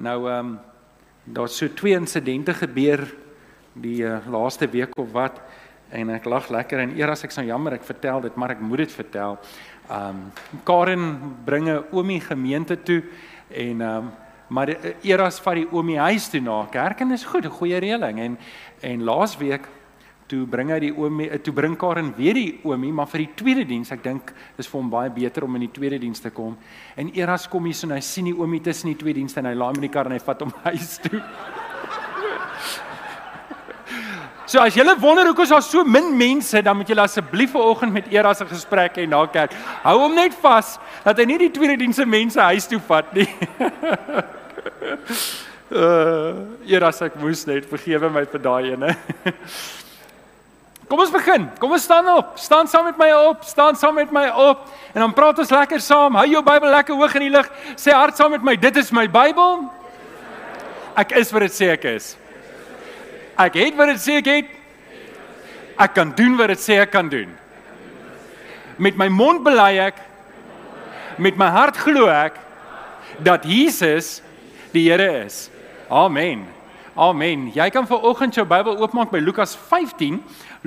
Nou ehm um, daar's so twee insidente gebeur die uh, laaste week of wat en ek lag lekker en eers ek sou jammer ek vertel dit maar ek moet dit vertel. Ehm um, Karen bringe oomie gemeente toe en ehm um, maar eers vat die oomie huis toe na kerk en is goed, 'n goeie reëling en en laasweek toe bring hy die oomie toe bring Karen weer die oomie maar vir die tweede diens ek dink dis vir hom baie beter om in die tweede diens te kom en eers kom so en hy sien die oomie tussen die twee dienste en hy laai hom in die kar en hy vat hom huis toe So as julle wonder hoekom is daar so min mense, dan moet julle asseblief vanoggend met Eras 'n gesprek hê na kerk. Hou hom net vas dat hy nie die tweede diense mense huis toe vat nie. uh Eras ek moes net vergewe my vir daai ene. Kom ons begin. Kom ons staan op. Staan saam met my op. Staan saam met my op. En dan praat ons lekker saam. Hou jou Bybel lekker hoog in die lug. Sê hard saam met my. Dit is my Bybel. Ek is wat dit sê ek is. Ek het wat dit sê ek het. Ek kan doen wat dit sê ek kan doen. Met my mond bely ek met my hart glo ek dat Jesus die Here is. Amen. Amen. Jy kan vir oggend jou Bybel oopmaak by Lukas 15.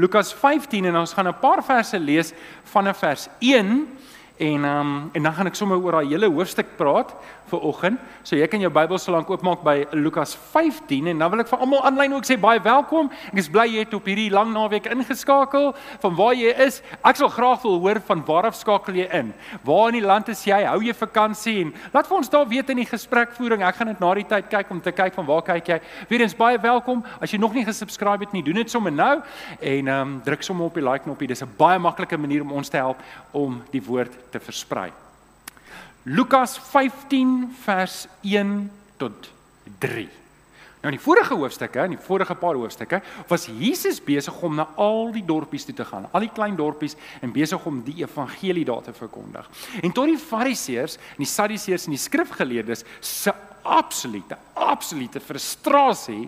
Lukas 15 en ons gaan 'n paar verse lees van 'n vers 1 En ehm um, en dan gaan ek sommer oor daai hele hoofstuk praat vir oggend. So jy kan jou Bybel so lank oopmaak by Lukas 15 en dan wil ek vir almal aanlyn ook sê baie welkom. Ek is bly jy het op hierdie lang naweek ingeskakel. Van waar jy is, ek sal graag wil hoor van waar af skakel jy in. Waar in die land is jy? Hou jy vakansie en laat vir ons daar weet in die gesprekvoering. Ek gaan dit na die tyd kyk om te kyk van waar kyk jy. Weerens baie welkom. As jy nog nie gesubscribe het nie, doen dit sommer nou en ehm um, druk sommer op die like knoppie. Dis 'n baie maklike manier om ons te help om die woord te versprei. Lukas 15 vers 1 tot 3. Nou in die vorige hoofstukke, in die vorige paar hoofstukke, was Jesus besig om na al die dorpies toe te gaan, al die klein dorpies en besig om die evangelie daar te verkondig. En tot die Fariseërs en die Sadduseërs en die skrifgeleerdes se absolute absolute frustrasie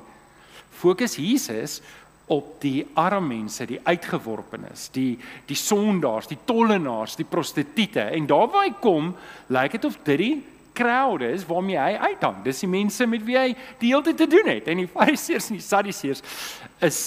fokus Jesus op die arme mense, die uitgeworpenes, die die sondaars, die tollenaars, die prostituie. En daar waar hy kom, lyk dit of dit die crowd is waarmee hy uithang. Dis die mense met wie hy die hele tyd te doen het. En die Fariseërs en die Sadduseërs is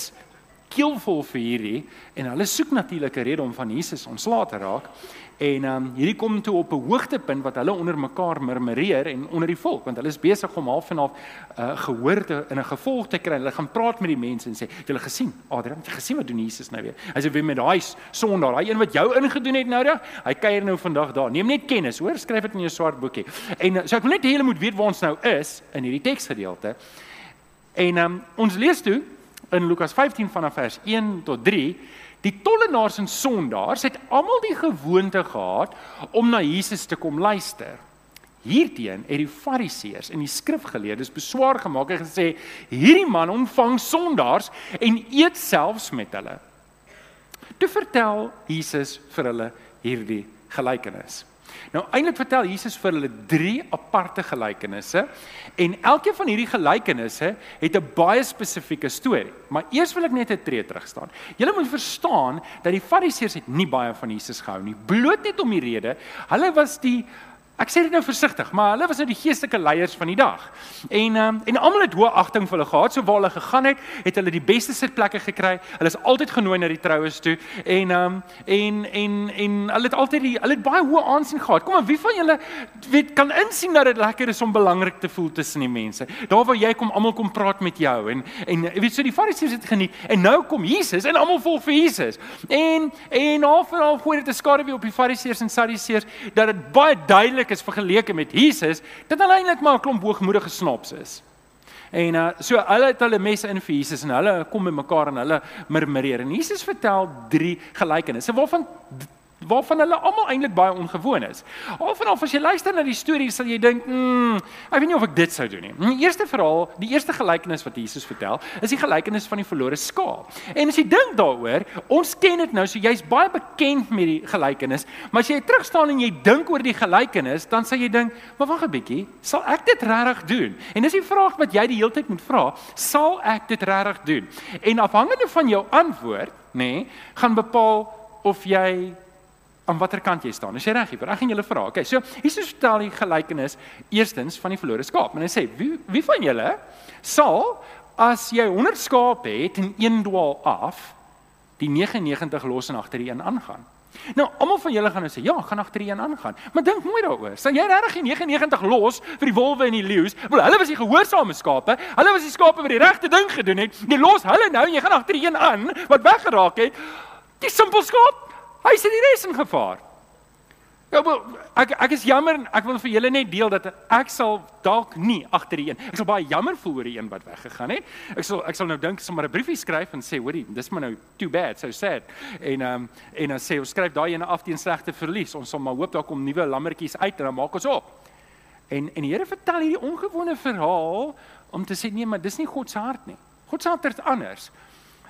keelvol vir hierdie en hulle soek natuurlik 'n rede om van Jesus ontslae te raak. En ehm um, hierdie kom toe op 'n hoogtepunt wat hulle onder mekaar murmureer en onder die volk want hulle is besig om half en half uh, gehoor te in 'n gevolg te kry. Hulle gaan praat met die mense en sê, "Het julle gesien? Adrian, het jy gesien wat doen Jesus nou weer? Hy sê weer met daai sondaar, daai een wat jou ingedoen het nou daai, hy kuier nou vandag daar. Neem net kennis, hoor, skryf dit in jou swart boekie." En uh, so ek wil net hê julle moet weet waar ons nou is in hierdie teksgedeelte. En ehm um, ons lees toe in Lukas 15 vanaf vers 1 tot 3 Die tollenaars en sondaars het almal die gewoonte gehad om na Jesus te kom luister. Hierteen het die Fariseërs en die skrifgeleerdes beswaar gemaak en gesê: "Hierdie man ontvang sondaars en eet selfs met hulle." Toe vertel Jesus vir hulle hierdie gelykenis. Nou eintlik vertel Jesus vir hulle drie aparte gelykenisse en elkeen van hierdie gelykenisse het 'n baie spesifieke storie. Maar eers wil ek net 'n tree terug staan. Julle moet verstaan dat die Fariseërs het nie baie van Jesus gehou nie. Bloot net om die rede, hulle was die Ek sê dit nou versigtig, maar hulle was nou die geestelike leiers van die dag. En um, en almal het hoë agting vir hulle gehad. So waar hulle gegaan het, het hulle die beste sitplekke gekry. Hulle is altyd genooi na die troues toe en um, en en en hulle het altyd die hulle het baie hoë aansien gehad. Kom maar, wie van julle weet kan insien dat dit lekker is om belangrik te voel tussen die mense? Daar waar jy kom, almal kom praat met jou en en weet so die Fariseërs het geniet en nou kom Jesus en almal volg vir Jesus. En en half en half gooi dit 'n skare weer op die Fariseërs en Sadduseërs dat dit baie duidelik duidelik is vergeleke met Jesus, dit hulle eintlik maar 'n klomp hoogmoedige snaps is. En uh so hulle het hulle messe in vir Jesus en hulle kom by mekaar en hulle murmureer. En Jesus vertel drie gelykenisse waarvan waarvan hulle almal eintlik baie ongewoon is. Al van al as jy luister na die storie sal jy dink, "Mm, ek weet nie of ek dit sou doen nie." Die eerste verhaal, die eerste gelykenis wat Jesus vertel, is die gelykenis van die verlore skaap. En as jy dink daaroor, ons ken dit nou, so jy's baie bekend met die gelykenis, maar as jy terug staan en jy dink oor die gelykenis, dan sal jy dink, "Maar wag 'n bietjie, sal ek dit regtig doen?" En dis die vraag wat jy die hele tyd moet vra, "Sal ek dit regtig doen?" En afhangende van jou antwoord, nê, nee, gaan bepaal of jy aan watter kant jy staan. Is jy reg hiervoor? Ek gaan julle vra. Okay, so Jesus vertel die gelykenis eerstens van die verlore skaap. En hy sê, "Wie wie van julle sal as jy 100 skape het en een dwaal af, die 99 los en agter die een aangaan?" Nou, almal van julle gaan nou sê, "Ja, gaan agter die een aangaan." Maar dink mooi daaroor. Sal jy regtig die 99 los vir die wolwe en die leeu's? Wel, hulle was die gehoorsame skape. Hulle was die skape wat die regte ding gedoen het. Jy los hulle nou en jy gaan agter die een aan wat weggeraak het. Die simpel skaap Hy sit die res in gevaar. Ja, maar ek ek is jammer, ek wil vir julle net deel dat ek sal dalk nie agter die een. Ek sal baie jammer voel oor die een wat weggegaan het. Ek sal ek sal nou dink sommer 'n briefie skryf en sê, hoorie, dis maar nou too bad, so sad. En ehm um, en dan sê ons skryf daai ene af teen slegte verlies. Ons sal maar hoop daar kom nuwe lammetjies uit en dan maak ons op. En en die Here vertel hierdie ongewone verhaal om te sê nee, maar dis nie God se hart nie. God se hart is anders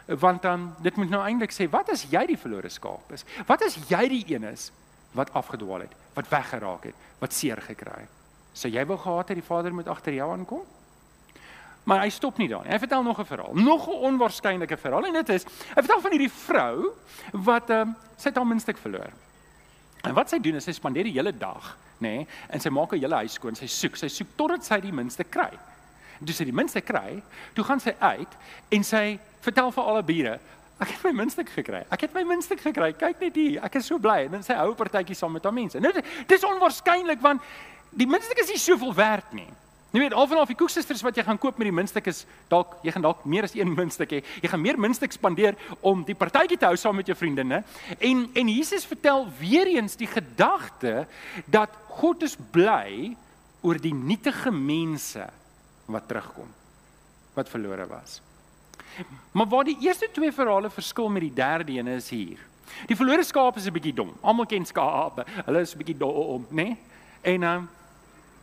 want dan dit moet nou eintlik sê wat as jy die verlore skaap is? Wat as jy die een is wat afgedwaal het, wat weggeraak het, wat seer gekry het? Sou jy wou gehad het die Vader moet agter jou aankom? Maar hy stop nie daar nie. Hy vertel nog 'n verhaal, nog 'n onwaarskynlike verhaal en dit is hy vertel van hierdie vrou wat ehm um, sy het haar muntstuk verloor. En wat sy doen is sy spandeer die hele dag, nê, nee, en sy maak haar hele huis skoon. Sy soek, sy soek totdat sy die muntstuk kry. Toe sy die muntstuk kry, toe gaan sy uit en sy vertel vir alle bure, ek het my muntstuk gekry. Ek het my muntstuk gekry. Kyk net hier, ek is so bly. En dan sê hy hou 'n partytjie saam met haar mense. Nou dis onwaarskynlik want die muntstuk is nie soveel werd nie. Jy weet, al van al die koeksisters wat jy gaan koop met die muntstuk is dalk jy gaan dalk meer as een muntstuk hê. Jy gaan meer muntstuk spandeer om die partytjie te hou saam met jou vriendinne. En en Jesus vertel weer eens die gedagte dat God is bly oor die nietige mense wat terugkom wat verlore was. Maar waar die eerste twee verhale verskil met die derde een is hier. Die verlore skaap is 'n bietjie dom. Almal ken skaape. Hulle is 'n bietjie dom, né? Nee? En um,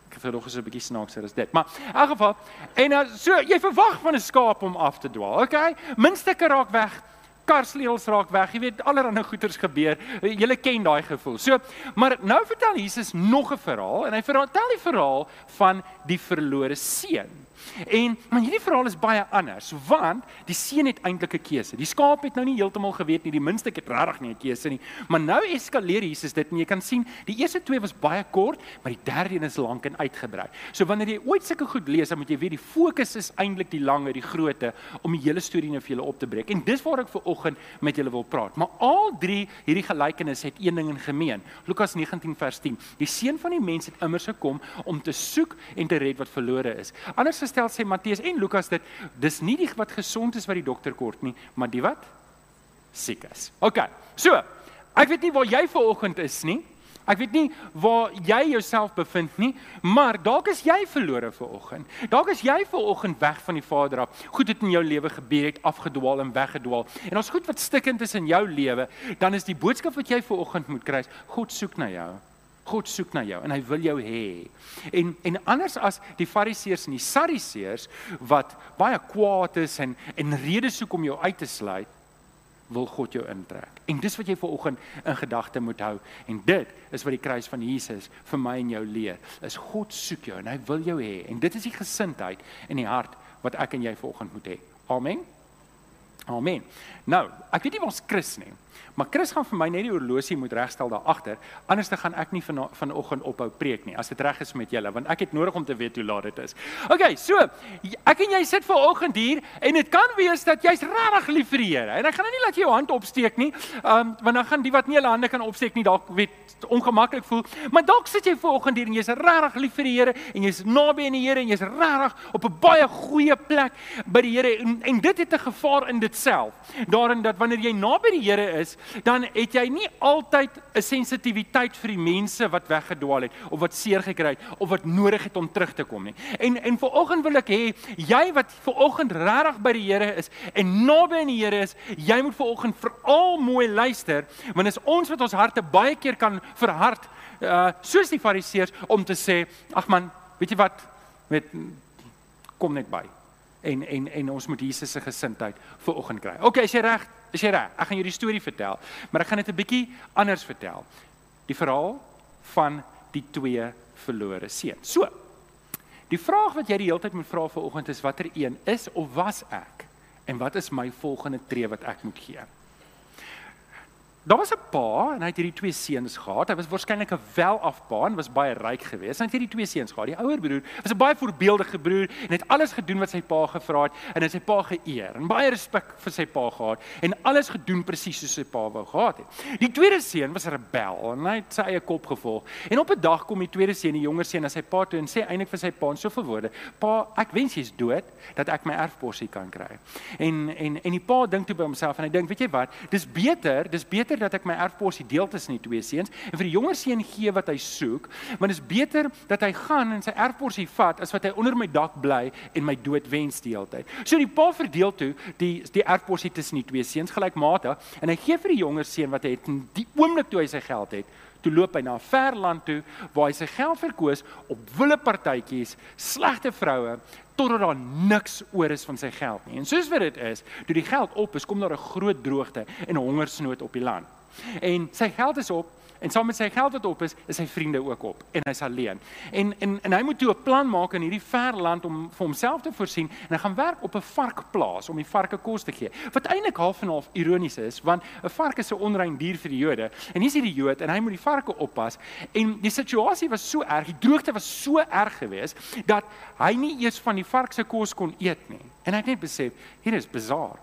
ek het nog 'n bietjie snaakser as dit. Maar in elk geval, en uh, so jy verwag van 'n skaap om af te dwaal. Okay? Minstukke raak weg karsleels raak weg. Jy weet allerlei goeters gebeur. Jy ken daai gevoel. So, maar nou vertel Jesus nog 'n verhaal en hy vertel die verhaal van die verlore seun. En maar hierdie verhaal is baie anders want die seun het eintlik 'n keuse. Die skaap het nou nie heeltemal geweet nie, die minste het regtig nie 'n keuse nie. Maar nou eskaleer Jesus dit en jy kan sien, die eerste twee was baie kort, maar die derde een is lank en uitgebrei. So wanneer jy ooit sulke goed lees, dan moet jy weet die fokus is eintlik die lange, die grootte om die hele storie nou vir julle op te breek. En dis waar ek vir oggend met julle wil praat. Maar al drie hierdie gelykenisse het een ding in gemeen. Lukas 19 vers 10. Die seun van die mens het immers gekom om te soek en te red wat verlore is. Anders is stel sê Matteus en Lukas dit dis nie die wat gesond is wat die dokter kort nie, maar die wat siek is. OK. So, ek weet nie waar jy vanoggend is nie. Ek weet nie waar jy jouself bevind nie, maar dalk is jy verlore vanoggend. Dalk is jy vanoggend weg van die Vader af. Goed het in jou lewe gebeur het, afgedwaal en weggedwaal. En as goed wat stikkend is in jou lewe, dan is die boodskap wat jy vanoggend moet kry, God soek na jou. God soek na jou en hy wil jou hê. En en anders as die fariseërs en die sadiseërs wat baie kwaad is en en redes soek om jou uit te sluit, wil God jou intrek. En dis wat jy ver oggend in gedagte moet hou en dit is wat die kruis van Jesus vir my en jou leer. Is God soek jou en hy wil jou hê en dit is die gesindheid in die hart wat ek en jy ver oggend moet hê. Amen. Amen. Nou, ek weet nie waar's Chris nie. Maar Chris gaan vir my net die horlosie moet regstel daar agter. Anders dan gaan ek nie van vanoggend ophou preek nie as dit reg is met julle want ek het nodig om te weet hoe laat dit is. OK, so ek en jy sit vanoggend hier en dit kan wees dat jy's regtig lief vir die Here. En ek gaan nou nie laat jy jou hand opsteek nie. Um, want dan gaan die wat nie hulle hande kan opsteek nie dalk weet ongemaklik voel. Maar dalk sit jy vanoggend hier en jy's regtig lief vir die Here en jy's naby aan die Here en jy's regtig op 'n baie goeie plek by die Here en, en dit het 'n gevaar in dit self. Daarin dat wanneer jy naby die Here is, dan het jy nie altyd 'n sensitiwiteit vir die mense wat weggedwaal het of wat seer gekry het of wat nodig het om terug te kom nie. En en vanoggend wil ek hê jy wat vanoggend regtig by die Here is en naby aan die Here is, jy moet vanoggend veral mooi luister want is ons wat ons harte baie keer kan verhard uh soos die fariseërs om te sê ag man, weet jy wat met kom net by en en en ons moet Jesus se gesindheid vir oggend kry. OK, as jy reg, as jy reg, ek gaan jou die storie vertel, maar ek gaan dit 'n bietjie anders vertel. Die verhaal van die twee verlore seuns. So. Die vraag wat jy die hele tyd moet vra vir oggend is watter een is of was ek? En wat is my volgende tree wat ek moet gee? Daar was 'n pa en hy het hierdie twee seuns gehad. Hy was waarskynlik 'n welafpa en was baie ryk geweest. Hy het hierdie twee seuns gehad. Die ouer broer was 'n baie voorbeeldige broer en het alles gedoen wat sy pa gevra het en het sy pa geëer en baie respek vir sy pa gehad en alles gedoen presies soos sy pa wou gehad het. Die tweede seun was 'n rebel en hy het sy eie kop gevolg. En op 'n dag kom die tweede seun, die jonger seun, na sy pa toe en sê eintlik vir sy pa in soveel woorde: "Pa, ek wens jy's dood dat ek my erfporsie kan kry." En en en die pa dink toe by homself en hy dink, "Weet jy wat? Dis beter, dis beter beter dat ek my erfporsie deel tussen die twee seuns en vir die jonger seun gee wat hy soek, want dit is beter dat hy gaan en sy erfporsie vat as wat hy onder my dak bly en my dood wens die hele tyd. So die pa verdeel toe die die erfporsie tussen die twee seuns gelykmatig en hy gee vir die jonger seun wat hy het in die oomblik toe hy sy geld het toe loop hy na 'n ver land toe waar hy sy geld verkoos op wille partytjies, slegte vroue totdat daar niks oor is van sy geld nie. En soos wat dit is, toe die geld op is, kom daar 'n groot droogte en hongersnood op die land. En sy geld is op En saam met sy geld wat op is, is sy vriende ook op en hy's alleen. En en en hy moet toe 'n plan maak in hierdie ver land om vir homself te voorsien en hy gaan werk op 'n varkplaas om die varke kos te gee. Wat eintlik half en half ironies is, want 'n vark is 'n onrein dier vir die Jode. En hier's hierdie Jood en hy moet die varke oppas. En die situasie was so erg, die droogte was so erg geweest dat hy nie eers van die vark se kos kon eet nie. En hy het net besef, hier is bizar.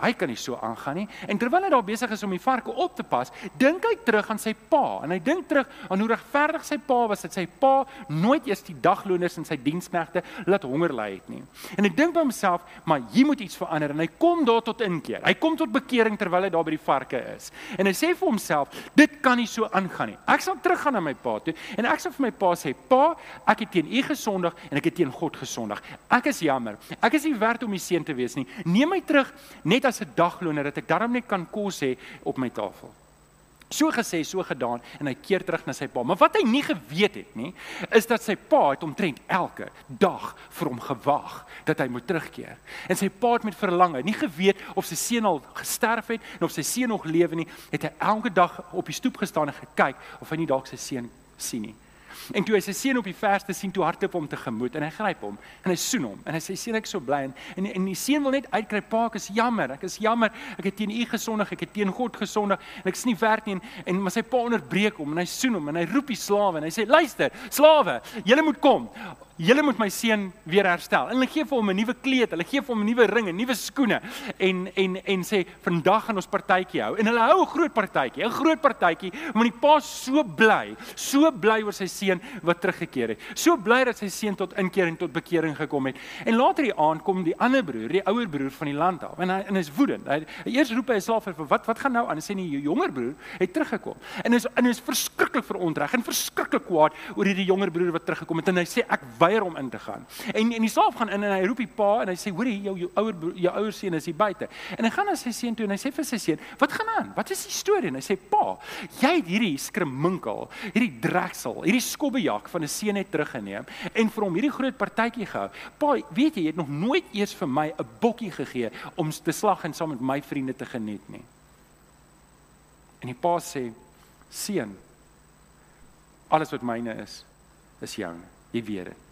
Hy kan nie so aangaan nie. En terwyl hy daar besig is om die varke op te pas, dink hy terug aan sy pa en hy dink terug aan hoe regverdig sy pa was dat sy pa nooit eers die dagloners en sy diensknegte laat honger ly het nie. En hy dink by homself, maar hier moet iets verander en hy kom daar tot inkeer. Hy kom tot bekering terwyl hy daar by die varke is. En hy sê vir homself, dit kan nie so aangaan nie. Ek sal teruggaan na my pa toe en ek sal vir my pa sê, "Pa, ek het teen U gesondig en ek het teen God gesondig. Ek is jammer. Ek is nie werd om U seun te wees nie. Neem my terug." net as 'n dagloner dat ek darm net kan kos hê op my tafel. So gesê, so gedaan en hy keer terug na sy pa. Maar wat hy nie geweet het nie, is dat sy pa het omtrent elke dag vir hom gewag dat hy moet terugkeer. En sy pa het met verlange, nie geweet of sy seun al gesterf het en of sy seun nog lewe nie, het hy elke dag op die stoep gestaan en gekyk of hy nie dalk sy seun sien nie. En toe hy sy seun op die verste sien, toe hardloop hom tegemoet en hy gryp hom en hy soen hom en hy sê seun ek so bly. En en, en die seun wil net uitkry pa ek is jammer ek is jammer. Ek het teen u gesondig ek het teen God gesondig en ek is nie werd nie. En, en maar sy pa onderbreek hom en hy soen hom en hy roep die slawe en hy sê luister slawe julle moet kom julle moet my seun weer herstel. En hulle gee vir hom 'n nuwe kleed, hulle gee vir hom 'n nuwe ring en nuwe skoene en en en sê vandag gaan ons partytjie hou. En hulle hou 'n groot partytjie, 'n groot partytjie want die pa so bly, so bly oor sy seun wat teruggekeer het. So bly dat sy seun tot inkeer en tot bekering gekom het. En later die aand kom die ander broer, die ouer broer van die land af en hy en hy's woedend. Hy, eers roep hy slaaf vir wat wat gaan nou aan? Hy sê nie die jonger broer het teruggekom. En is en is verskriklik verontreg en verskriklik kwaad oor hierdie jonger broer wat teruggekom het en hy sê ek weier om in te gaan. En en die slaaf gaan in en hy roep die pa en hy sê hoorie jou jou ouer jou ouer seun is hier buite. En hy gaan na sy seun toe en hy sê vir sy seun, "Wat gaan aan? Wat is die storie?" En hy sê, "Pa, jy het hierdie skreminkel, hierdie dreksel, hierdie skobbejak van 'n seun net teruggeneem en vir hom hierdie groot partytjie gehou. Pa, weet jy, jy het nog nooit eers vir my 'n bokkie gegee om te slag en saam met my vriende te geniet nie." En die pa sê, "Seun, alles wat myne is, is joune. Jy weet dit.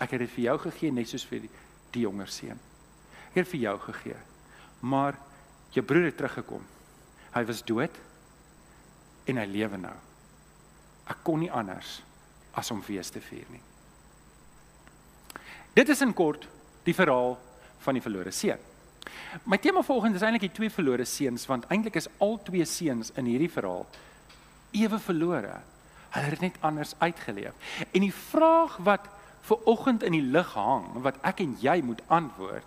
Ek het dit vir jou gegee net soos vir die, die jonger seun. Ek het vir jou gegee. Maar jou broer het teruggekom. Hy was dood en hy lewe nou. Ek kon nie anders as om fees te vier nie. Dit is in kort die verhaal van die verlore seun. My tema volgens is eintlik die twee verlore seuns want eintlik is al twee seuns in hierdie verhaal ewe verlore. Hulle het net anders uitgeleef. En die vraag wat vir oggend in die lig hang wat ek en jy moet antwoord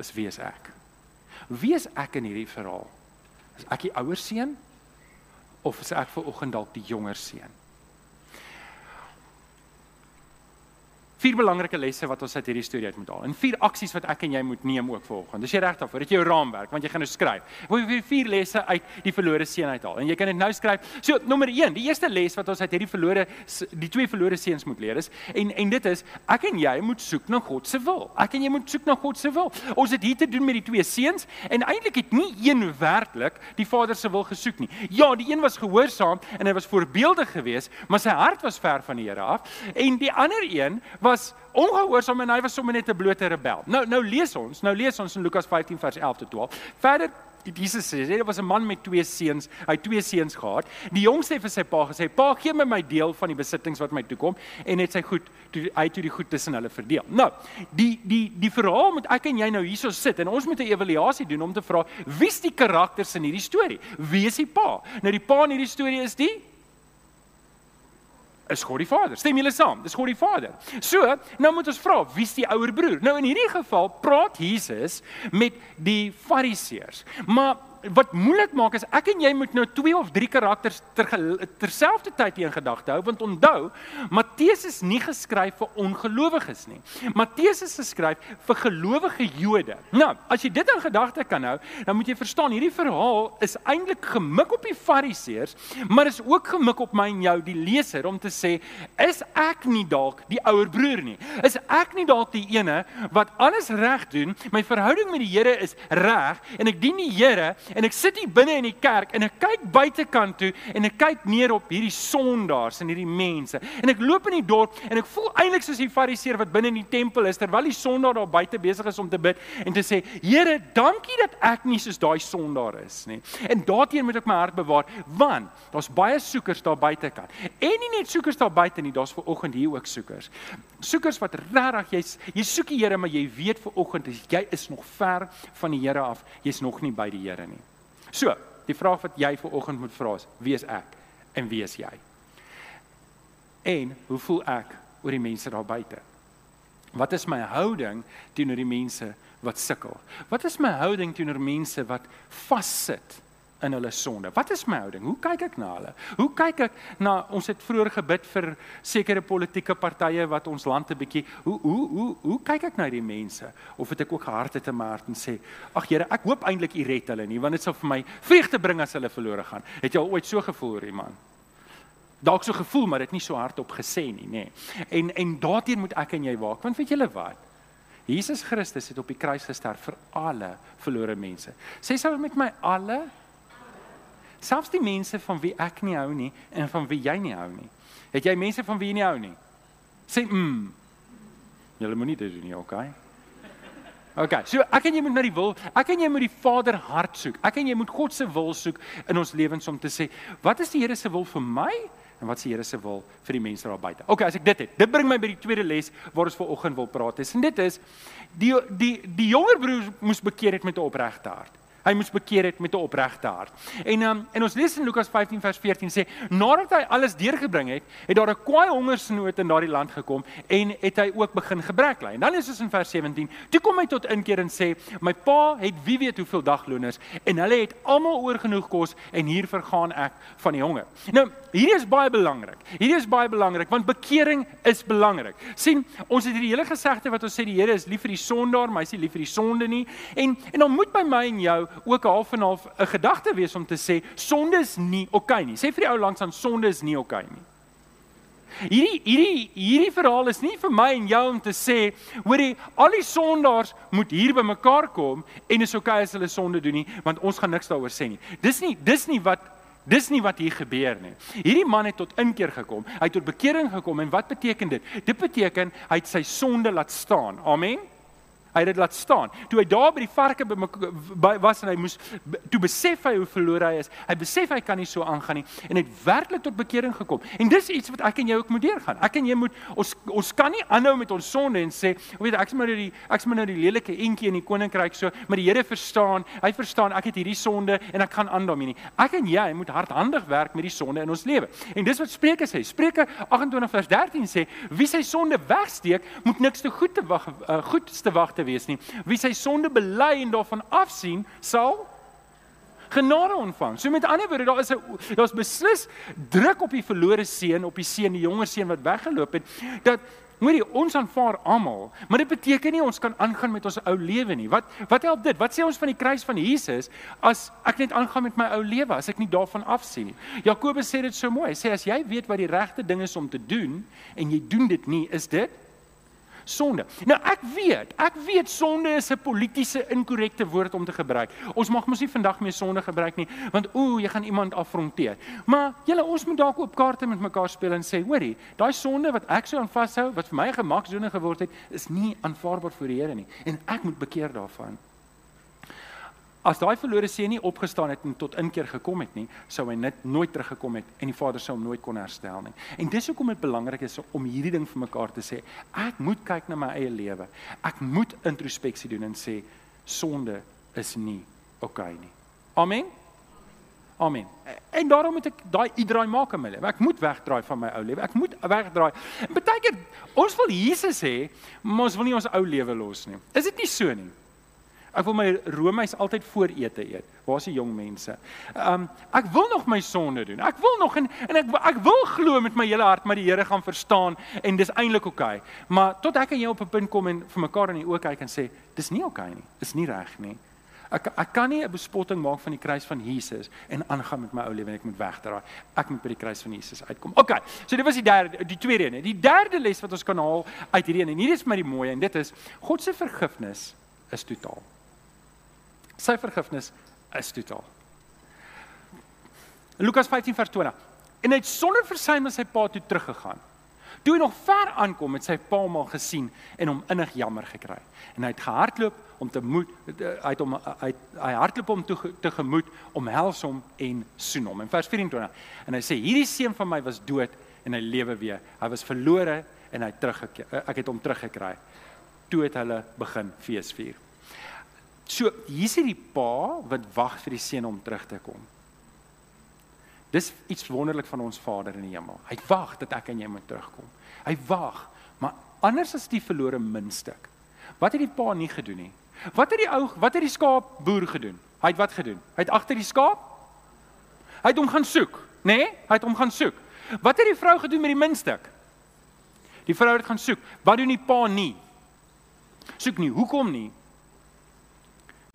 is wie is ek? Wie is ek in hierdie verhaal? Is ek die ouer seun of is ek vir oggend dalk die jonger seun? Vier belangrike lesse wat ons uit hierdie storie uit moet haal en vier aksies wat ek en jy moet neem ook volgende. Dis jy reg daarvoor. Dit is jou raamwerk want jy gaan nou skryf. Wil jy vier lesse uit die verlore seun uithaal en jy kan dit nou skryf. So nommer 1, die eerste les wat ons uit hierdie verlore die twee verlore seuns moet leer is en en dit is ek en jy moet soek na God se wil. Ek en jy moet soek na God se wil. Ons het hier te doen met die twee seuns en eintlik het nie een werklik die Vader se wil gesoek nie. Ja, die een was gehoorsaam en hy was voorbeeldig geweest, maar sy hart was ver van die Here af en die ander een was was ongehoorsaam en hy was sommer net 'n blote rebel. Nou nou lees ons, nou lees ons in Lukas 15 vers 11 tot 12. Verder Jesus sê, daar was 'n man met twee seuns. Hy het twee seuns gehad. Die jongste het vir sy pa gesê: "Pa, gee my my deel van die besittings wat my toekom." En het sy goed toe hy toe die goed tussen hulle verdeel. Nou, die die die verhaal moet ek en jy nou hierso sit en ons moet 'n evaluasie doen om te vra: Wie's die karakters in hierdie storie? Wie is die pa? Nou die pa in hierdie storie is die is God die Vader. Stem julle saam? Dis God die Vader. So, nou moet ons vra, wie's die ouer broer? Nou in hierdie geval praat Jesus met die Fariseërs. Maar wat moeilik maak is ek en jy moet nou twee of drie karakters terselfdertyd ter in gedagte hou want onthou Matteus is nie geskryf vir ongelowiges nie. Matteus is geskryf vir gelowige Jode. Nou, as jy dit in gedagte kan hou, dan moet jy verstaan hierdie verhaal is eintlik gemik op die Fariseërs, maar is ook gemik op my en jou die leser om te sê, is ek nie dalk die ouer broer nie? Is ek nie dalk die ene wat alles reg doen? My verhouding met die Here is reg en ek dien die Here en ek sit hier binne in die kerk en ek kyk buitekant toe en ek kyk neer op hierdie sondaars en hierdie mense. En ek loop in die dorp en ek voel eintlik soos die fariseer wat binne in die tempel is terwyl die sondaar daar buite besig is om te bid en te sê: "Here, dankie dat ek nie soos daai sondaar is nie." En daarteenoor moet ek my hart bewaar want daar's baie soekers daar buitekant. En nie net soekers daar buite nie, daar's ver oggend hier ook soekers. Soekers wat regtig jy's jy soek die Here, maar jy weet ver oggend jy is nog ver van die Here af. Jy's nog nie by die Here nie. So, die vraag wat jy vir oggend moet vra is: Wie is ek en wie is jy? En hoe voel ek oor die mense daar buite? Wat is my houding teenoor die mense wat sukkel? Wat is my houding teenoor mense wat vassit? In hulle sonde. Wat is my houding? Hoe kyk ek na hulle? Hoe kyk ek na ons het vroeër gebid vir sekere politieke partye wat ons land 'n bietjie hoe hoe hoe hoe kyk ek na die mense? Of het ek ook gehard het in my hart en sê, "Ag Here, ek hoop eintlik U red hulle nie, want dit sal vir my vreugde bring as hulle verlore gaan." Het jy al ooit so gevoel oor iemand? Dalk so gevoel, maar dit nie so hardop gesê nie, nê. Nee. En en daarteen moet ek en jy waak, want weet julle wat? Jesus Christus het op die kruis gesterf vir alle verlore mense. Sê sou met my alle Selfs die mense van wie ek nie hou nie en van wie jy nie hou nie. Het jy mense van wie jy nie hou nie? Sê mm. Julle moenie dit doen nie, okay? Okay, so ek en jy moet na die wil, ek en jy moet die Vader hart soek. Ek en jy moet God se wil soek in ons lewens om te sê, wat is die Here se wil vir my en wat is die Here se wil vir die mense daar buite? Okay, as ek dit het, dit bring my by die tweede les waar ons vanoggend wil praat. Is, en dit is die die die jonger broer moes bekeer het met 'n opregte hart. Hy moes bekeer het met 'n opregte hart. En um, en ons lees in Lukas 15 vers 14 sê nadat hy alles deurgebring het, het daar 'n kwaai hongersnood in daardie land gekom en het hy ook begin gebrek ly. En dan is ons in vers 17. Toe kom hy tot inkeer en sê: "My pa het wie weet hoeveel dagloners en hulle het almal oor genoeg kos en hier vergaan ek van die honger." Nou, hierdie is baie belangrik. Hierdie is baie belangrik want bekering is belangrik. sien, ons het hierdie hele gesegde wat ons sê die Here is lief vir die sondaar, maar hy is nie lief vir die sonde nie. En en dan moet by my en jou ook half en half 'n gedagte wees om te sê sonde is nie oukei okay nie. Sê vir die ou langs aan sonde is nie oukei okay nie. Hierdie hierdie hierdie verhaal is nie vir my en jou om te sê, hoorie, al die sondaars moet hier by mekaar kom en is oukei okay as hulle sonde doen nie, want ons gaan niks daaroor sê nie. Dis nie dis nie wat dis nie wat hier gebeur nie. Hierdie man het tot inkeer gekom. Hy het tot bekering gekom en wat beteken dit? Dit beteken hy het sy sonde laat staan. Amen. Hy het dit laat staan. Toe hy daar by die varke by was en hy moes toe besef hy hoe verlore hy is. Hy besef hy kan nie so aangaan nie en het werklik tot bekering gekom. En dis iets wat ek en jy ook moet deurgaan. Ek en jy moet ons ons kan nie aanhou met ons sonde en sê, weet ek is maar nou die ek's maar nou die lelike entjie in die koninkryk so, maar die Here verstaan. Hy verstaan ek het hierdie sonde en ek gaan aan daarmee nie. Ek en jy moet hardhandig werk met die sonde in ons lewe. En dis wat Spreuke sê. Spreuke 28 vers 13 sê, wie sy sonde wegsteek, moet niks te goed te wag uh, goedste wag te wees nie. Wie sy sonde bely en daarvan afsien, sal genade ontvang. So met ander woorde, daar is 'n daar's beslis druk op die verlore seun, op die seun, die jonger seun wat weggeloop het, dat Hoorie, ons aanvaar almal, maar dit beteken nie ons kan aangaan met ons ou lewe nie. Wat wat help dit? Wat sê ons van die kruis van Jesus as ek net aangaan met my ou lewe, as ek nie daarvan afsien nie? Jakobus sê dit so mooi. Hy sê as jy weet wat die regte ding is om te doen en jy doen dit nie, is dit sonde. Nou ek weet, ek weet sonde is 'n politieke inkorrekte woord om te gebruik. Ons mag mos nie vandag meer sonde gebruik nie, want ooh, jy gaan iemand afronteer. Maar julle ons moet dalk op kaarte met mekaar speel en sê, hoorie, daai sonde wat ek so aan vashou, wat vir my gemaksone geword het, is nie aanvaarbaar vir die Here nie en ek moet bekeer daarvan. As daai verlore seun nie opgestaan het en tot inkeer gekom het nie, sou hy net nooit teruggekom het en die Vader sou hom nooit kon herstel nie. En dis hoekom dit belangrik is om hierdie ding vir mekaar te sê. Ek moet kyk na my eie lewe. Ek moet introspeksie doen en sê sonde is nie oukei okay nie. Amen. Amen. En daarom moet ek daai uitdraai maak in my lewe. Ek moet wegdraai van my ou lewe. Ek moet wegdraai. En baie keer ons wil Jesus hê, maar ons wil nie ons ou lewe los nie. Is dit nie so nie? Ek wil my roomys altyd voor ete eet. Waar is die jong mense? Um ek wil nog my sonde doen. Ek wil nog en en ek ek wil glo met my hele hart maar die Here gaan verstaan en dis eintlik oukei. Okay. Maar tot ek en jy op 'n punt kom en vir mekaar in die oë kyk en sê dis nie oukei okay nie. Dis nie reg nie. Ek ek kan nie 'n bespotting maak van die kruis van Jesus en aangaan met my ou lewe en ek moet wegdraai. Ek moet by die kruis van Jesus uitkom. OK. So dit was die derde die tweede een. Die derde les wat ons kan haal uit hierdie een en hier is vir my die mooi en dit is God se vergifnis is totaal. Sy vergifnis is totaal. Lukas 15 vers 20. En hy het sonder versuim na sy pa toe teruggegaan. Toe hy nog ver aankom het sy pa hom al gesien en hom innig jammer gekry. En hy het gehardloop om te moed hy het hom hy hy hardloop hom toe te gemoed om hels hom en soen hom. In vers 24 en hy sê hierdie seun van my was dood en hy lewe weer. Hy was verlore en hy teruggekeer. Ek het hom teruggekry. Toe het hulle begin feesvier. So hier's hierdie pa wat wag vir die seun om terug te kom. Dis iets wonderlik van ons Vader in die hemel. Hy wag dat ek en jy moet terugkom. Hy wag, maar anders as die verlore muntstuk. Wat het die pa nie gedoen nie? Wat het die ou, wat het die skaap boer gedoen? Hy het wat gedoen? Hy het agter die skaap Hy het hom gaan soek, nê? Nee? Hy het hom gaan soek. Wat het die vrou gedoen met die muntstuk? Die vrou het gaan soek. Wat doen die pa nie? Soek nie. Hoekom nie?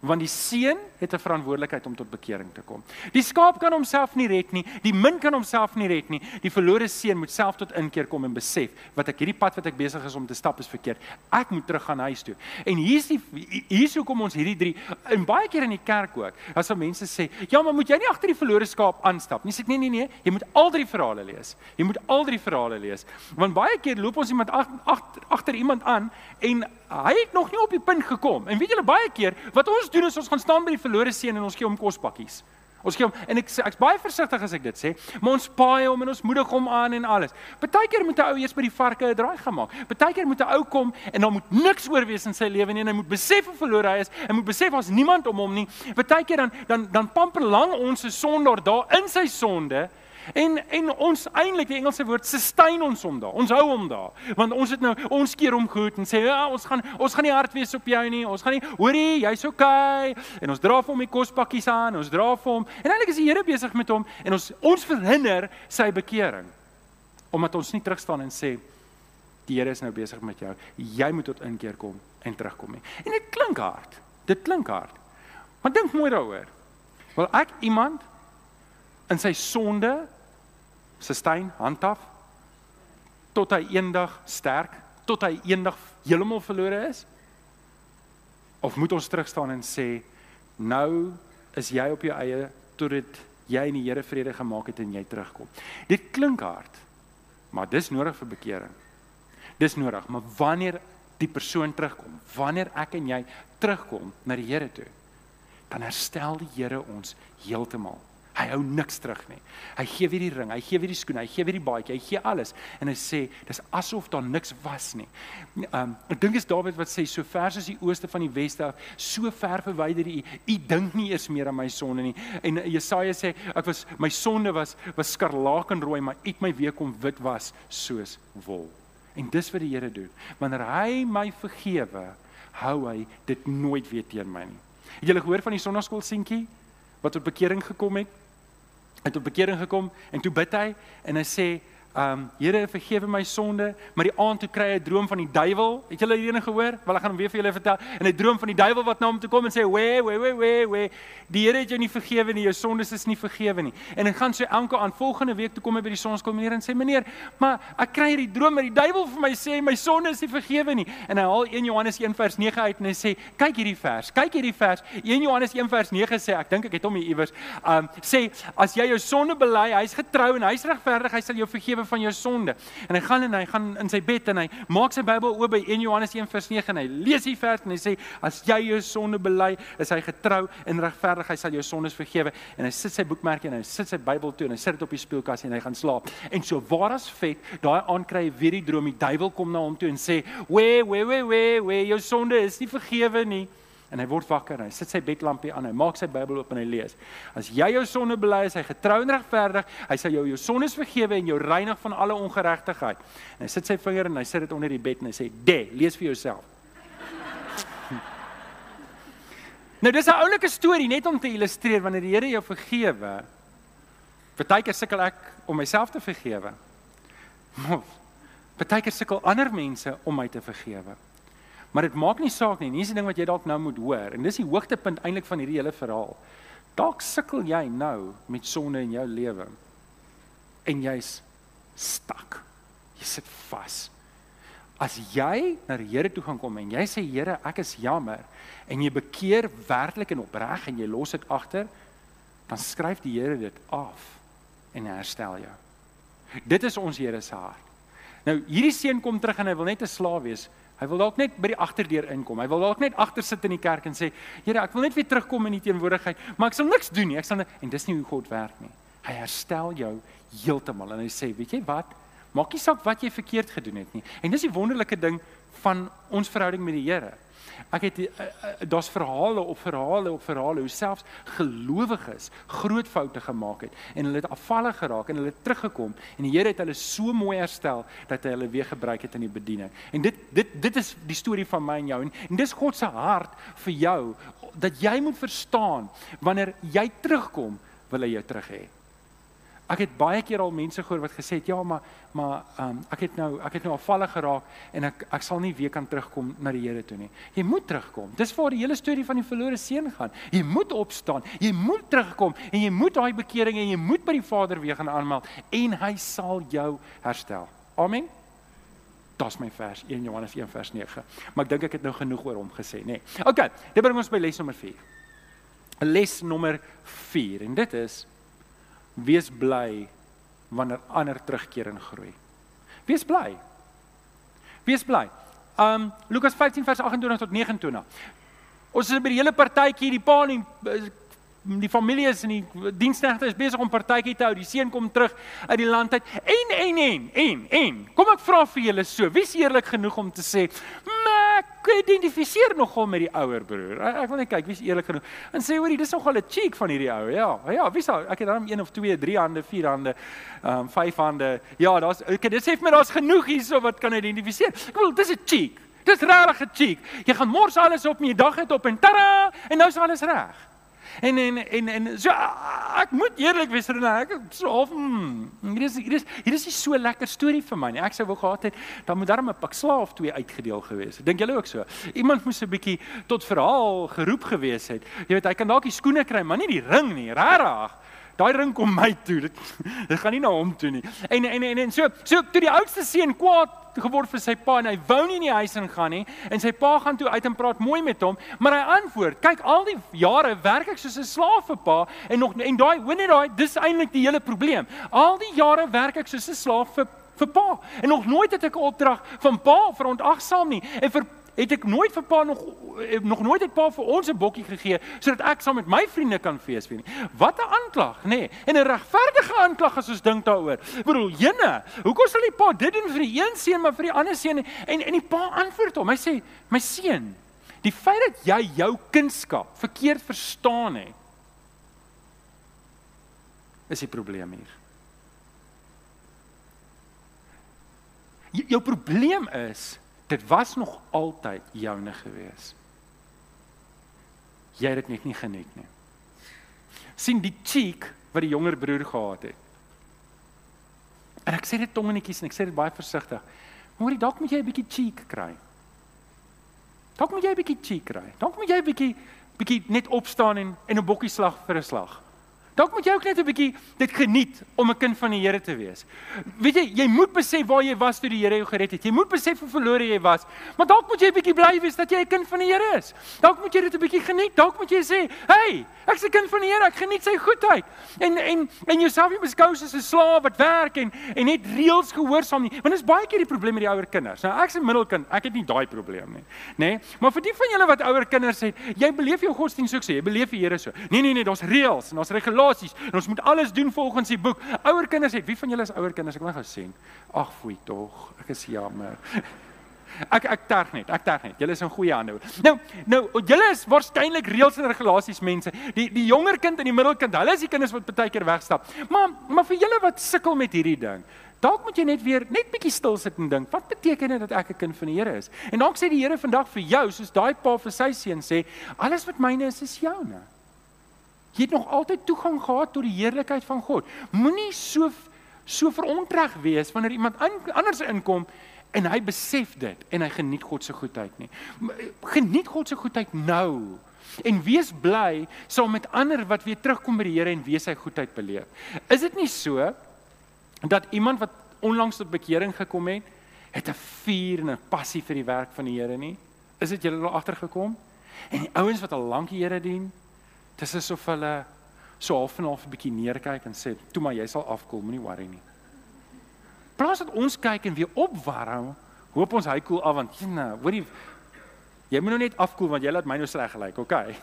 Want die seun het 'n verantwoordelikheid om tot bekering te kom. Die skaap kan homself nie red nie, die min kan homself nie red nie. Die verlore seun moet self tot inkeer kom en besef wat ek hierdie pad wat ek besig is om te stap is verkeerd. Ek moet terug gaan huis toe. En hier's die hier's hoekom ons hierdie drie en baie keer in die kerk ook. As al mense sê, "Ja, maar moet jy nie agter die verlore skaap aanstap nie?" Sê ek, "Nee, nee, nee, jy moet al drie verhale lees. Jy moet al drie verhale lees." Want baie keer loop ons iemand agter agter iemand aan en hy het nog nie op die punt gekom. En weet julle baie keer wat ons doen is ons gaan staan by die verlore seun en ons gee hom kospakkies. Ons gee hom en ek ek's baie versigtig as ek dit sê, maar ons paai hom en ons moedig hom aan en alles. Partykeer moet 'n ou eers by die varke 'n draai gemaak. Partykeer moet 'n ou kom en dan moet niks oor wees in sy lewe nie en hy moet besef hoe verlore hy is en moet besef as niemand om hom nie. Partykeer dan dan dan pamper lang ons se sondaar daar in sy sonde En en ons eintlik die Engelse woord sustain ons hom daar. Ons hou hom daar. Want ons het nou ons keer hom goed en sê ja, ons gaan ons gaan nie hard wees op jou nie. Ons gaan nie hoorie, jy's okay. En ons dra vir hom die kospakkies aan. Ons dra vir hom. En eintlik is die Here besig met hom en ons ons verhinder sy bekering. Omdat ons nie terug staan en sê die Here is nou besig met jou. Jy moet tot inkeer kom en terugkom nie. En dit klink hard. Dit klink hard. Maar dink mooi daaroor. Wil ek iemand in sy sonde sustain handhaf tot hy eendag sterk, tot hy eendag heeltemal verlore is? Of moet ons terug staan en sê nou is jy op jou eie tot dit jy in die Here vrede gemaak het en jy terugkom. Dit klink hard, maar dis nodig vir bekering. Dis nodig, maar wanneer die persoon terugkom, wanneer ek en jy terugkom na die Here toe, dan herstel die Here ons heeltemal. Hy hou niks terug nie. Hy gee weer die ring, hy gee weer die skoene, hy gee weer die baadjie, hy gee alles en hy sê dis asof daar niks was nie. Um ek dink is Dawid wat sê so ver as die ooste van die weste af, so ver verwyder u, u dink nie eers meer aan my sonde nie. En Jesaja sê ek was my sonde was was skarlakenrooi, maar u het my weer kom wit was soos wol. En dis wat die Here doen. Wanneer hy my vergewe, hou hy dit nooit weer teen my nie. Het julle gehoor van die sonnaskool seentjie wat tot bekering gekom het? Hy het tot bekering gekom en toe bid hy en hy sê Um Here vergewe my sonde, maar die aand toe kry hy 'n droom van die duiwel. Het julle hierdie gehoor? Wel ek gaan hom weer vir julle vertel. En hy droom van die duiwel wat na hom toe kom en sê: "Wee, wee, wee, wee, wee. Die Here het jou nie vergewe nie. Jou sondes is nie vergewe nie." En hy gaan so elke aan volgende week toe kom by die sonskool meneer en sê: "Meneer, maar ek kry hierdie droom maar die duiwel vir my sê my sonde is nie vergewe nie." En hy haal 1 Johannes 1 vers 9 uit en hy sê: "Kyk hierdie vers. Kyk hierdie vers. 1 Johannes 1 vers 9 sê, ek dink ek het hom hier iewers, um sê as jy jou sonde bely, hy's getrou en hy's regverdig, hy sal jou vergewe van jou sonde." En hy gaan en hy gaan in sy bed en hy maak sy Bybel oop by 1 Johannes 1 vers 9 en hy lees die vers en hy sê as jy jou sonde bely, is hy getrou en regverdig, hy sal jou sondes vergewe. En hy sit sy boekmerkie en hy sit sy Bybel toe en hy sit dit op die speelkas en hy gaan slaap. En so waar as vet, daai aand kry hy weer die droom, die duiwel kom na hom toe en sê: "Wee, wee, wee, wee, wee, jou sonde is nie vergewe nie." En hy word wakker en hy sit sy bedlampie aan, hy maak sy Bybel oop en hy lees. As jy jou sonde bely, is hy getrou en regverdig, hy sal jou jou sondes vergewe en jou reinig van alle ongeregtigheid. En hy sit sy vinger en hy sit dit onder die bed en hy sê: "De, lees vir jouself." nou dis 'n oulike storie net om te illustreer wanneer die Here jou vergewe. Partykeer sukkel ek om myself te vergewe. Partykeer sukkel ander mense om my te vergewe. Maar dit maak nie saak nie. Dis die ding wat jy dalk nou moet hoor en dis die hoogtepunt eintlik van hierdie hele verhaal. Dalk sukkel jy nou met sonde in jou lewe. En jy's stak. Jy sit vas. As jy na die Here toe gaan kom en jy sê Here, ek is jammer en jy bekeer werklik en opreg en jy los dit agter, dan skryf die Here dit af en herstel jou. Dit is ons Here se hart. Nou hierdie seun kom terug en hy wil net 'n slaaf wees. Hy wil dalk net by die agterdeur inkom. Hy wil dalk net agter sit in die kerk en sê, "Here, ek wil net weer terugkom in die teenwoordigheid, maar ek sal niks doen nie. Ek sal en dis nie hoe God werk nie. Hy herstel jou heeltemal en hy sê, "Weet jy wat? Maak nie saak wat jy verkeerd gedoen het nie." En dis die wonderlike ding van ons verhouding met die Here. Ek het uh, uh, daar's verhale op verhale op verhale hoe selfs gelowiges groot foute gemaak het en hulle het afvallig geraak en hulle het teruggekom en die Here het hulle so mooi herstel dat hy hulle weer gebruik het in die bediening. En dit dit dit is die storie van my en jou en, en dis God se hart vir jou dat jy moet verstaan wanneer jy terugkom wil hy jou terug hê. Ek het baie keer al mense gehoor wat gesê het ja, maar maar um, ek het nou ek het nou afvallig geraak en ek ek sal nie weer kan terugkom na die Here toe nie. Jy moet terugkom. Dis waar die hele storie van die verlore seun gaan. Jy moet opstaan. Jy moet terugkom en jy moet daai bekering en jy moet by die Vader weer gaan aanmeld en hy sal jou herstel. Amen. Dis my vers 1 Johannes 1 vers 9. Maar ek dink ek het nou genoeg oor hom gesê, nê. Nee. OK, dit bring ons by les nommer 4. Les nommer 4 en dit is Wees bly wanneer ander terugkeer en groei. Wees bly. Wees bly. Um Lukas 15 vers 28 tot 29. Ons is by die hele partytjie, die pa en die die familie is in die diensknegte is besig om partytjie te hou. Die seun kom terug uit die land uit. En en en en en. Kom ek vra vir julle so, wie's eerlik genoeg om te sê, "Ek identifiseer nogal met die ouer broer." Ek wil net kyk wie's eerlik genoeg. En sê hoorie, dis nogal 'n cheek van hierdie ou. Ja, ja, wie's al? Ek het dan een of twee, drie hande, vier hande, ehm um, vyf hande. Ja, daar's okay, dit sê vir my daar's genoeg hierso wat kan identifiseer. Ek bedoel, dis 'n cheek. Dis regtig 'n cheek. Jy gaan mors alles op, my dag het op en tada, en nou is alles reg. En en en en so ek moet eerlik wees Rene, ek so half hmm, hier is hier is hier is nie so lekker storie vir my nie. Ek sou wou gehad het dan moet daar 'n pak slaaf twee uitgedeel gewees het. Dink julle ook so? Iemand moes 'n bietjie tot verhaal geroep gewees het. Jy weet hy kan dalk die skoene kry, maar nie die ring nie. Regtig. Daai ring kom my toe. Dit dit gaan nie na hom toe nie. En en en, en so so toe die oudste seun kwaad geword vir sy pa en hy wou nie in die huis ingaan nie en sy pa gaan toe uit en praat mooi met hom, maar hy antwoord: "Kyk, al die jare werk ek soos 'n slaaf vir pa en nog en daai hoor net daai dis eintlik die hele probleem. Al die jare werk ek soos 'n slaaf vir vir pa en nog nooit het ek 'n opdrag van pa verontagsaam nie en vir het ek nooit vir pa nog eh, nog nooit het pa vir ons 'n bokkie gegee sodat ek saam met my vriende kan fees vier nie. Wat 'n aanklag, nê? Nee. En 'n regverdige aanklag as ons dink daaroor. Bedoel, jene, hoekom sal die pa dit doen vir die een seun maar vir die ander seun en en die pa antwoord hom. Hy sê, "My seun, die feit dat jy jou kindskap verkeerd verstaan het, is die probleem hier." Jou probleem is Dit was nog altyd joune gewees. Jy het dit net nie geniet nie. sien die cheek wat die jonger broer gehad het. En ek sê dit tongenetjies en ek sê dit baie versigtig. Hoorie, dalk moet jy 'n bietjie cheek kry. Dalk moet jy 'n bietjie cheek kry. Dalk moet jy 'n bietjie bietjie net opstaan en en 'n bokkie slag vir 'n slag. Dalk moet jy ook net 'n bietjie dit geniet om 'n kind van die Here te wees. Weet jy, jy moet besef waar jy was toe die Here jou gered het. Jy moet besef hoe verlore jy was. Maar dalk moet jy 'n bietjie bly wees dat jy 'n kind van die Here is. Dalk moet jy dit 'n bietjie geniet. Dalk moet jy sê, "Hey, ek's 'n kind van die Here. Ek geniet sy goedheid." En en en jouself nie beskou as 'n slaaf wat werk en en net reëls gehoorsaam nie. Want dit is baie keer die probleem met die ouer kinders. Nou ek's 'n middelkind. Ek het nie daai probleem nie, nê? Nee? Maar vir die van julle wat ouer kinders het, jy beleef jou godsdienst so, jy beleef die Here so. Nee, nee, nee, daar's reëls en daar's regulasies regulasies en ons moet alles doen volgens die boek. Ouer kinders het, wie van julle is ouer kinders? Ek wil gou sien. Ag, foei tog. Ek is jammer. Ek ek terg net, ek terg net. Julle is in goeie hande. Nou, nou julle is waarskynlik reëls en regulasies mense. Die die jonger kind en die middelkind, hulle is die kinders wat baie keer wegstap. Maar maar vir julle wat sukkel met hierdie ding, dalk moet jy net weer net bietjie stil sit en dink, wat beteken dit dat ek 'n kind van die Here is? En dalk sê die Here vandag vir jou, soos daai pa vir sy seun sê, alles wat myne is, is joune. Jy het nog altyd toegang gehad tot die heerlikheid van God. Moenie so so verontreg wees wanneer iemand anders inkom en hy besef dit en hy geniet God se goedheid nie. Geniet God se goedheid nou en wees bly saam met ander wat weer terugkom by die Here en wees sy goedheid beleef. Is dit nie so dat iemand wat onlangs tot bekering gekom het, het 'n vuur en 'n passie vir die werk van die Here nie? Is dit julle al agtergekom? En die ouens wat al lank die Here dien, Dis asof hulle so half en half 'n bietjie neerkyk en sê, "Toe maar jy sal afkoel, moenie worry nie." Plaas dat ons kyk en weer opwarm, hoop ons hy koel af want nee, hoorie jy moet nou net afkoel want jy laat my nou sleg gelyk, okay?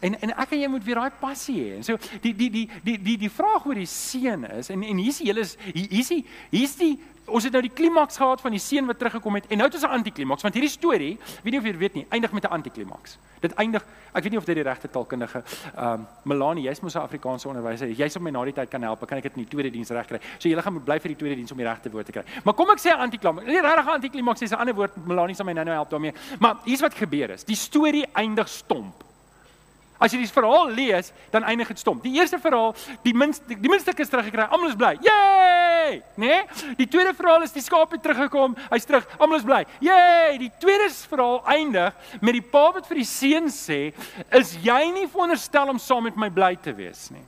En en ek en jy moet weer daai passie hê. En so die die die die die die vraag oor die seun is en en hier's hele hier's die hier's die ons het nou die klimaks gehad van die seun wat teruggekom het en nou het ons 'n antiklimaks want hierdie storie, weet nie of jy weet nie, eindig met 'n antiklimaks. Dit eindig, ek weet nie of dit die regte taalkundige ehm um, Melanie, jy's mos 'n Afrikaanse onderwyser. Jy sal my na die tyd kan help. Kan ek dit in die tweede diens regkry? So jy gaan moet bly vir die tweede diens om die regte woord te kry. Maar kom ek sê antiklimaks. Nie regtig antiklimaks is 'n ander woord. Melanie sal my nou nou help daarmee. Maar hier's wat gebeur is. Die storie eindig stomp. As jy die verhaal lees, dan eindig dit stom. Die eerste verhaal, die minste die, minste is teruggekry. Almal is bly. Yay! Né? Nee? Die tweede verhaal is die skaap het teruggekom. Hy's terug. Almal is bly. Yay! Die tweede verhaal eindig met die pa wat vir die seun sê, "Is jy nie veronderstel om saam met my bly te wees nie?"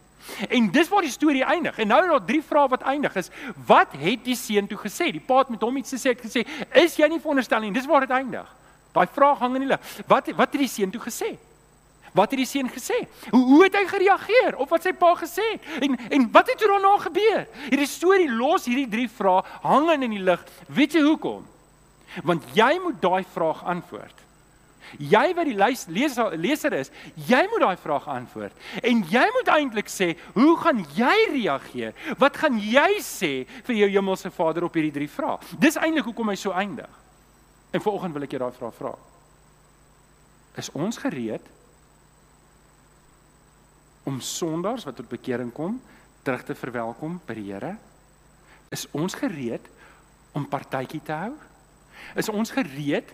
En dis waar die storie eindig. En nou is daar drie vrae wat eindig is. Wat het die seun toe gesê? Die pa het met hom iets gesê, het gesê, "Is jy nie veronderstel nie?" Dis waar dit eindig. Daai vraag hang in die lug. Wat wat het die seun toe gesê? Wat het die seun gesê? Hoe hoe het hy gereageer op wat sy pa gesê het? En en wat het daarna gebeur? Hierdie storie los hierdie drie vrae hangend in die lug. Weet jy hoekom? Want jy moet daai vraag antwoord. Jy wat die leser leser is, jy moet daai vraag antwoord. En jy moet eintlik sê, hoe gaan jy reageer? Wat gaan jy sê vir jou hemelse Vader op hierdie drie vrae? Dis eintlik hoekom hy so eindig. En vanoggend wil ek jou daai vraag vra. Is ons gereed om sondaars wat tot bekering kom terug te verwelkom by die Here? Is ons gereed om partytjie te hou? Is ons gereed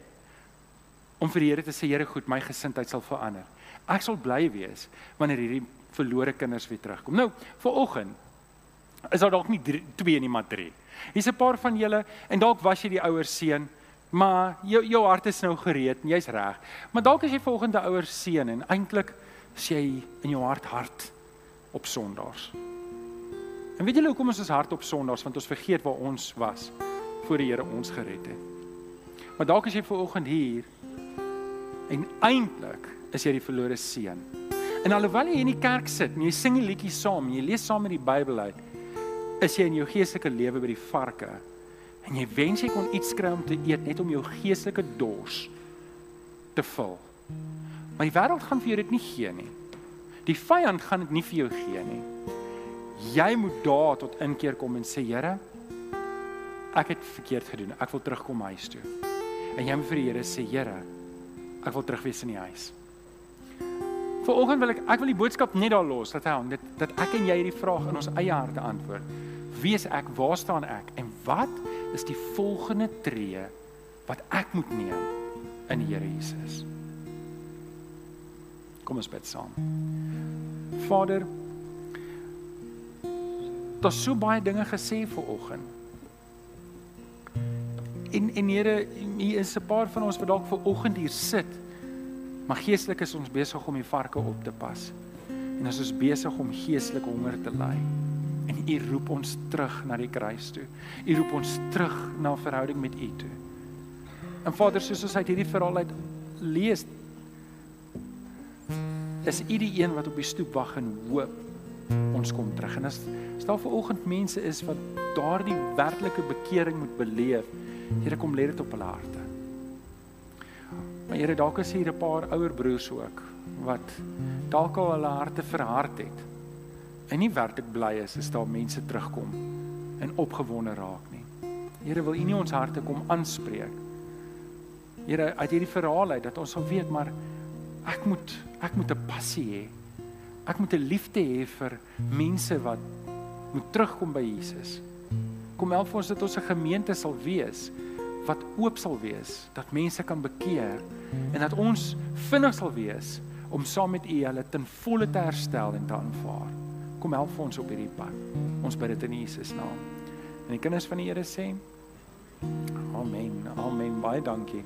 om vir die Here te sê Here goed, my gesindheid sal verander. Ek sal bly wees wanneer hierdie verlore kinders weer terugkom. Nou, vir oggend is daar dalk nie 2 nie, maar 3. Hier's 'n paar van julle en dalk was jy die ouer seun, maar jou jou hart is nou gereed en jy's reg. Maar dalk is jy volgende ouer seun en eintlik as jy in jou hart hart op sondaars. En weet julle hoekom ons ons hart op sondaars want ons vergeet waar ons was voor die Here ons gered het. Maar dalk is jy ver oggend hier en eintlik is jy die verlore seun. En alhoewel jy in die kerk sit en jy sing die liedjies saam, jy lees saam met die Bybel uit, is jy in jou geestelike lewe by die varke en jy wens jy kon iets kry om te eet net om jou geestelike dors te vul. Maar die wêreld gaan vir jou dit nie gee nie. Die vyand gaan dit nie vir jou gee nie. Jy moet daar tot inkeer kom en sê Here, ek het verkeerd gedoen. Ek wil terugkom huis toe. En jy moet vir die Here sê Here, ek wil terug wees in die huis. Vanoggend wil ek ek wil die boodskap net daar los dat hy hang dit dat ek en jy hierdie vraag in ons eie harte antwoord. Wie is ek? Waar staan ek? En wat is die volgende tree wat ek moet neem in die Here Jesus? Kom ons bid saam. Vader, Daar's so baie dinge gesê vir oggend. En en Here, hier is 'n paar van ons wat dalk ver oggend hier sit. Maar geestelik is ons besig om die varke op te pas. En ons is besig om geestelik honger te ly. En U roep ons terug na die kruis toe. U roep ons terug na verhouding met U toe. En Vader, soos ons uit hierdie verhaal uit lees, is U die een wat op die stoep wag en hoop ons kom terug. En as stel vir oggend mense is wat daardie werklike bekering moet beleef, Here kom lê dit op hulle harte. Maar Here, dalk is hier 'n paar ouer broers ook wat dalk al hulle harte verhard het. En nie werklik bly is as daar mense terugkom en opgewonde raak nie. Here, wil U nie ons harte kom aanspreek? Here, uit hierdie verhaal uit dat ons sal weet maar ek moet ek moet 'n passie hê. Ek moet 'n liefde hê vir mense wat moet terugkom by Jesus. Kom help ons dat ons 'n gemeente sal wees wat oop sal wees, dat mense kan bekeer en dat ons vinnig sal wees om saam met U hulle ten volle te herstel en te aanvaar. Kom help ons op hierdie pad. Ons bid dit in Jesus naam. En die kinders van die Here sê: Amen. Amen. Baie dankie.